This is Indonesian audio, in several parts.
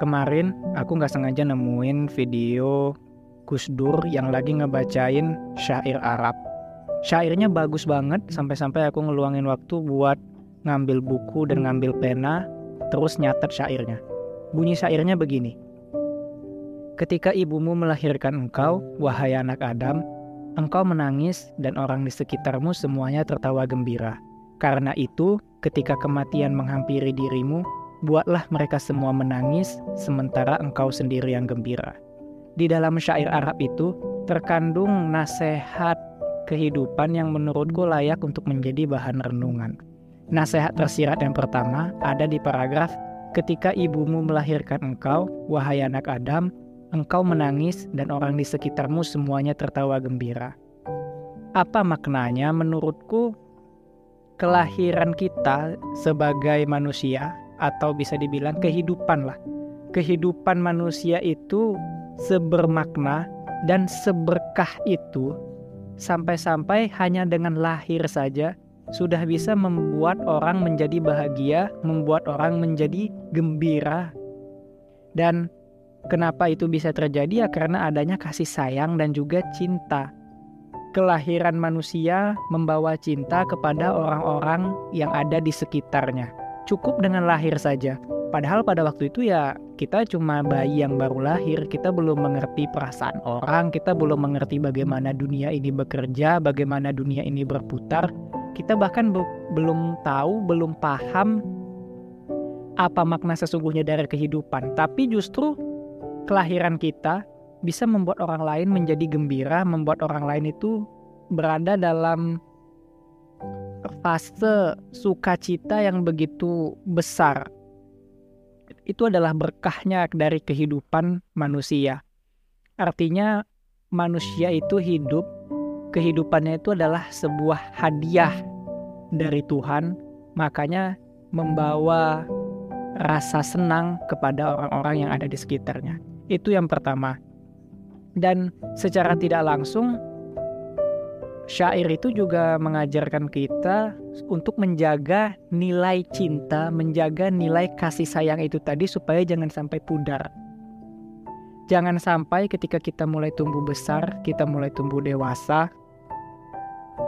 Kemarin aku nggak sengaja nemuin video Gus Dur yang lagi ngebacain syair Arab. Syairnya bagus banget sampai-sampai aku ngeluangin waktu buat ngambil buku dan ngambil pena terus nyatet syairnya. Bunyi syairnya begini. Ketika ibumu melahirkan engkau, wahai anak Adam, engkau menangis dan orang di sekitarmu semuanya tertawa gembira. Karena itu, ketika kematian menghampiri dirimu, buatlah mereka semua menangis, sementara engkau sendiri yang gembira. Di dalam syair Arab itu terkandung nasihat kehidupan yang menurutku layak untuk menjadi bahan renungan. Nasihat tersirat yang pertama ada di paragraf Ketika ibumu melahirkan engkau, wahai anak Adam, engkau menangis dan orang di sekitarmu semuanya tertawa gembira. Apa maknanya menurutku? Kelahiran kita sebagai manusia atau bisa dibilang kehidupan lah. Kehidupan manusia itu sebermakna dan seberkah itu sampai-sampai hanya dengan lahir saja sudah bisa membuat orang menjadi bahagia, membuat orang menjadi gembira. Dan kenapa itu bisa terjadi ya karena adanya kasih sayang dan juga cinta. Kelahiran manusia membawa cinta kepada orang-orang yang ada di sekitarnya cukup dengan lahir saja. Padahal pada waktu itu ya kita cuma bayi yang baru lahir, kita belum mengerti perasaan orang, kita belum mengerti bagaimana dunia ini bekerja, bagaimana dunia ini berputar. Kita bahkan be belum tahu, belum paham apa makna sesungguhnya dari kehidupan. Tapi justru kelahiran kita bisa membuat orang lain menjadi gembira, membuat orang lain itu berada dalam fase sukacita yang begitu besar. Itu adalah berkahnya dari kehidupan manusia. Artinya manusia itu hidup, kehidupannya itu adalah sebuah hadiah dari Tuhan, makanya membawa rasa senang kepada orang-orang yang ada di sekitarnya. Itu yang pertama. Dan secara tidak langsung syair itu juga mengajarkan kita untuk menjaga nilai cinta, menjaga nilai kasih sayang itu tadi supaya jangan sampai pudar. Jangan sampai ketika kita mulai tumbuh besar, kita mulai tumbuh dewasa,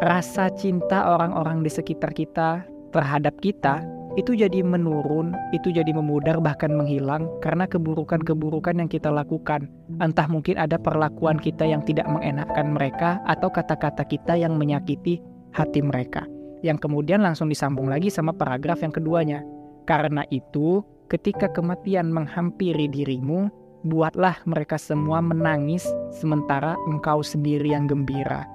rasa cinta orang-orang di sekitar kita terhadap kita itu jadi menurun, itu jadi memudar bahkan menghilang karena keburukan-keburukan yang kita lakukan. Entah mungkin ada perlakuan kita yang tidak mengenakkan mereka atau kata-kata kita yang menyakiti hati mereka. Yang kemudian langsung disambung lagi sama paragraf yang keduanya. Karena itu, ketika kematian menghampiri dirimu, buatlah mereka semua menangis sementara engkau sendiri yang gembira.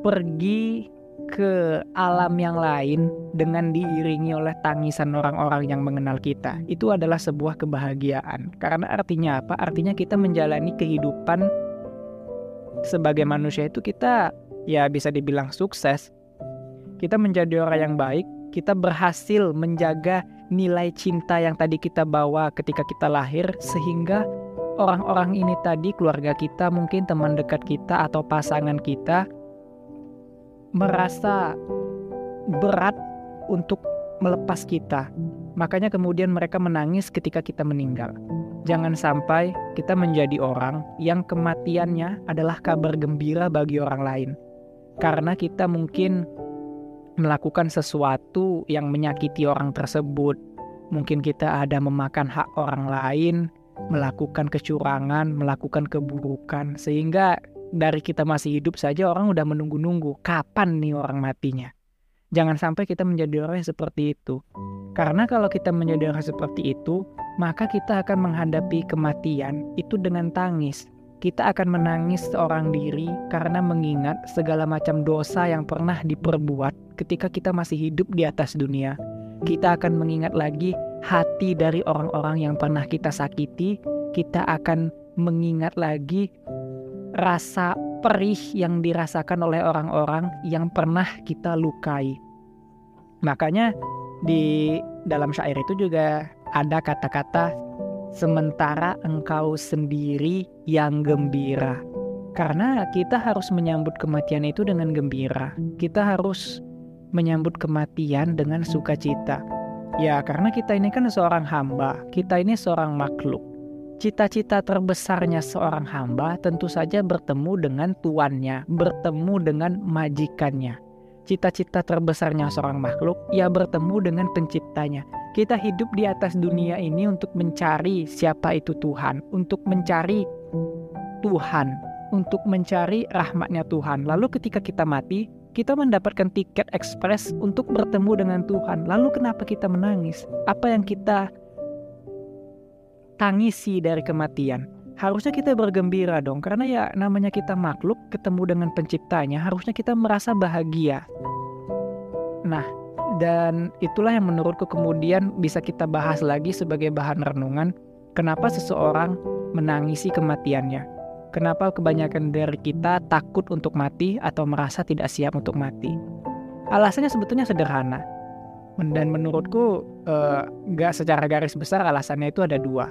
Pergi ke alam yang lain dengan diiringi oleh tangisan orang-orang yang mengenal kita. Itu adalah sebuah kebahagiaan. Karena artinya apa? Artinya kita menjalani kehidupan sebagai manusia itu kita ya bisa dibilang sukses. Kita menjadi orang yang baik, kita berhasil menjaga nilai cinta yang tadi kita bawa ketika kita lahir sehingga orang-orang ini tadi keluarga kita, mungkin teman dekat kita atau pasangan kita merasa berat untuk melepas kita. Makanya kemudian mereka menangis ketika kita meninggal. Jangan sampai kita menjadi orang yang kematiannya adalah kabar gembira bagi orang lain. Karena kita mungkin melakukan sesuatu yang menyakiti orang tersebut. Mungkin kita ada memakan hak orang lain, melakukan kecurangan, melakukan keburukan, sehingga dari kita masih hidup saja orang udah menunggu-nunggu kapan nih orang matinya. Jangan sampai kita menjadi orang yang seperti itu. Karena kalau kita menjadi orang seperti itu, maka kita akan menghadapi kematian itu dengan tangis. Kita akan menangis seorang diri karena mengingat segala macam dosa yang pernah diperbuat ketika kita masih hidup di atas dunia. Kita akan mengingat lagi hati dari orang-orang yang pernah kita sakiti. Kita akan mengingat lagi rasa perih yang dirasakan oleh orang-orang yang pernah kita lukai. Makanya di dalam syair itu juga ada kata-kata sementara engkau sendiri yang gembira. Karena kita harus menyambut kematian itu dengan gembira. Kita harus menyambut kematian dengan sukacita. Ya, karena kita ini kan seorang hamba, kita ini seorang makhluk. Cita-cita terbesarnya seorang hamba tentu saja bertemu dengan tuannya, bertemu dengan majikannya. Cita-cita terbesarnya seorang makhluk ya bertemu dengan penciptanya. Kita hidup di atas dunia ini untuk mencari siapa itu Tuhan, untuk mencari Tuhan, untuk mencari rahmatnya Tuhan. Lalu ketika kita mati, kita mendapatkan tiket ekspres untuk bertemu dengan Tuhan. Lalu kenapa kita menangis? Apa yang kita tangisi dari kematian? Harusnya kita bergembira dong, karena ya namanya kita makhluk ketemu dengan penciptanya, harusnya kita merasa bahagia. Nah, dan itulah yang menurutku kemudian bisa kita bahas lagi sebagai bahan renungan, kenapa seseorang menangisi kematiannya. Kenapa kebanyakan dari kita takut untuk mati atau merasa tidak siap untuk mati? Alasannya sebetulnya sederhana. Dan menurutku eh, gak secara garis besar alasannya itu ada dua.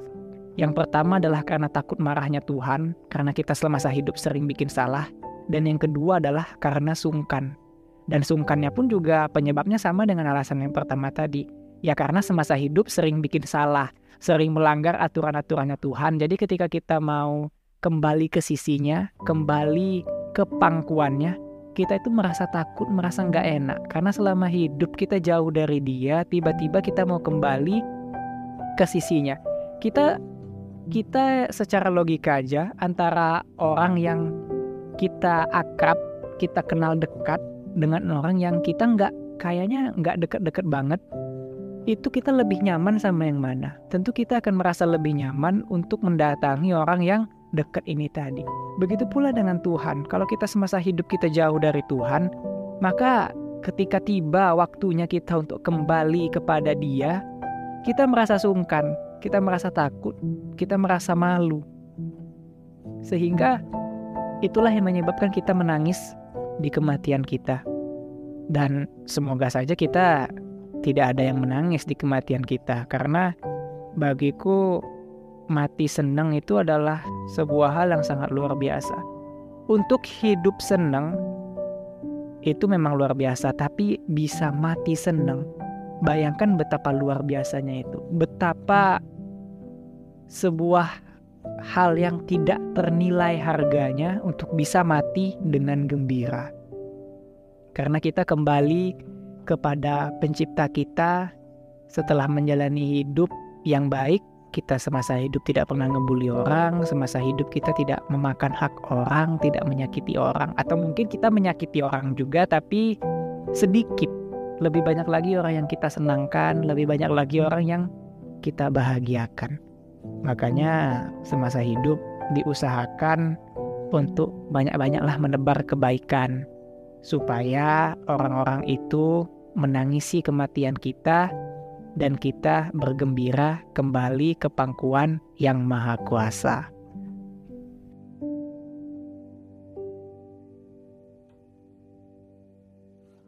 Yang pertama adalah karena takut marahnya Tuhan, karena kita semasa hidup sering bikin salah. Dan yang kedua adalah karena sungkan. Dan sungkannya pun juga penyebabnya sama dengan alasan yang pertama tadi. Ya karena semasa hidup sering bikin salah, sering melanggar aturan-aturannya Tuhan. Jadi ketika kita mau kembali ke sisinya, kembali ke pangkuannya, kita itu merasa takut, merasa nggak enak. Karena selama hidup kita jauh dari dia, tiba-tiba kita mau kembali ke sisinya. Kita kita secara logika aja antara orang yang kita akrab, kita kenal dekat dengan orang yang kita nggak kayaknya nggak deket-deket banget, itu kita lebih nyaman sama yang mana? Tentu kita akan merasa lebih nyaman untuk mendatangi orang yang dekat ini tadi. Begitu pula dengan Tuhan. Kalau kita semasa hidup kita jauh dari Tuhan, maka ketika tiba waktunya kita untuk kembali kepada Dia, kita merasa sungkan, kita merasa takut, kita merasa malu. Sehingga itulah yang menyebabkan kita menangis di kematian kita. Dan semoga saja kita tidak ada yang menangis di kematian kita karena bagiku mati senang itu adalah sebuah hal yang sangat luar biasa. Untuk hidup senang itu memang luar biasa, tapi bisa mati senang. Bayangkan betapa luar biasanya itu. Betapa sebuah hal yang tidak ternilai harganya untuk bisa mati dengan gembira. Karena kita kembali kepada pencipta kita setelah menjalani hidup yang baik kita semasa hidup tidak pernah ngebully orang, semasa hidup kita tidak memakan hak orang, tidak menyakiti orang, atau mungkin kita menyakiti orang juga, tapi sedikit. Lebih banyak lagi orang yang kita senangkan, lebih banyak lagi orang yang kita bahagiakan. Makanya semasa hidup diusahakan untuk banyak-banyaklah menebar kebaikan supaya orang-orang itu menangisi kematian kita dan kita bergembira kembali ke pangkuan yang Maha Kuasa.